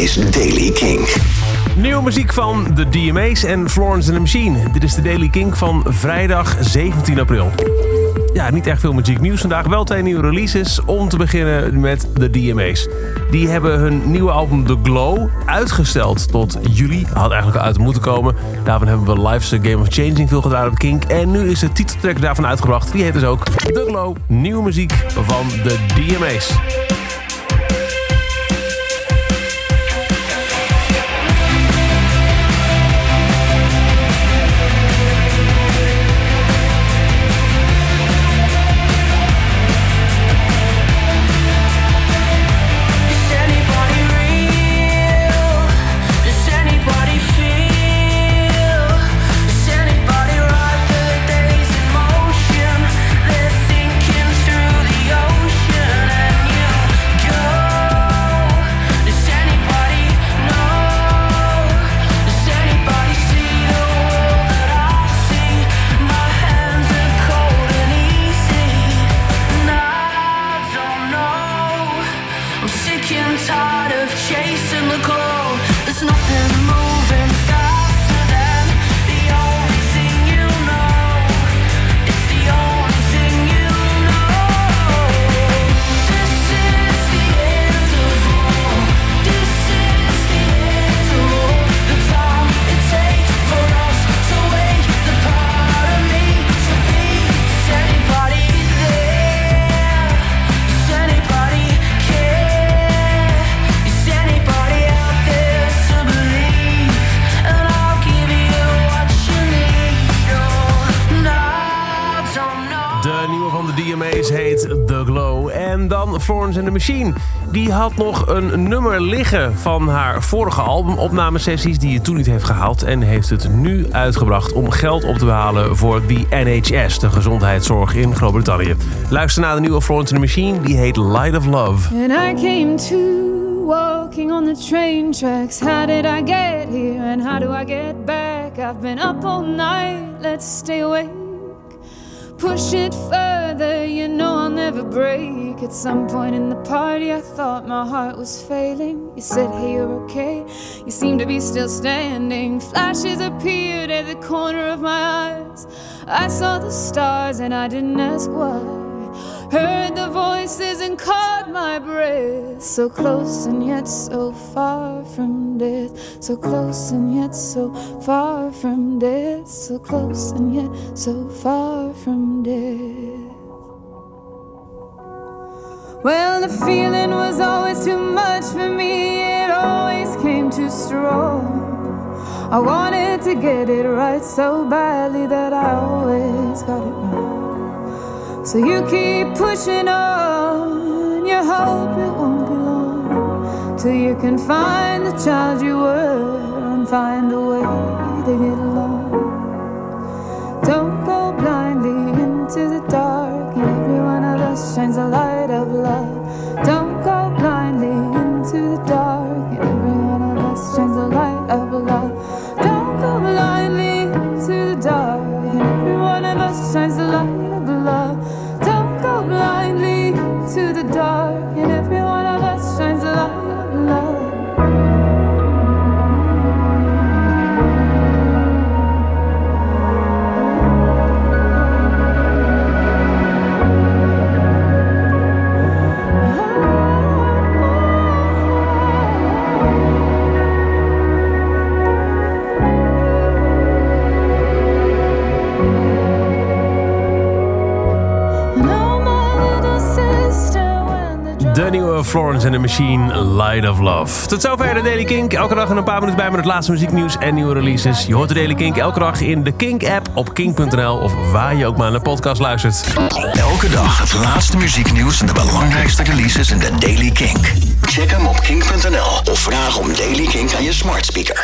is Daily King. Nieuwe muziek van de DMA's en Florence and the Machine. Dit is de Daily King van vrijdag 17 april. Ja, niet echt veel muzieknieuws vandaag. Wel twee nieuwe releases. Om te beginnen met de DMA's. Die hebben hun nieuwe album The Glow uitgesteld tot juli. Had eigenlijk al uit moeten komen. Daarvan hebben we Life's a Game of Changing veel gedaan op Kink. En nu is de titeltrack daarvan uitgebracht. Die heet dus ook The Glow. Nieuwe muziek van de DMA's. Heet The Glow. En dan Florence and the Machine. Die had nog een nummer liggen van haar vorige albumopnamesessies... die je toen niet heeft gehaald. En heeft het nu uitgebracht om geld op te halen voor de NHS... de gezondheidszorg in Groot-Brittannië. Luister naar de nieuwe Florence and the Machine. Die heet Light of Love. And I came to walking on the train tracks. How did I get here and how do I get back? I've been up all night, let's stay awake. Push it further, break. At some point in the party, I thought my heart was failing. You said, Hey, you're okay. You seem to be still standing. Flashes appeared at the corner of my eyes. I saw the stars and I didn't ask why. Heard the voices and caught my breath. So close and yet so far from death. So close and yet so far from death. So close and yet so far from death. Well, the feeling was always too much for me. It always came too strong. I wanted to get it right so badly that I always got it wrong. So you keep pushing on, you hope it won't be long till you can find the child you were and find a way to get along. Florence and the Machine, Light of Love. Tot zover de Daily Kink. Elke dag een paar minuten bij met het laatste muzieknieuws en nieuwe releases. Je hoort de Daily Kink elke dag in de Kink-app op kink.nl... of waar je ook maar naar de podcast luistert. Elke dag het laatste muzieknieuws en de belangrijkste releases in de Daily Kink. Check hem op kink.nl of vraag om Daily Kink aan je smart speaker.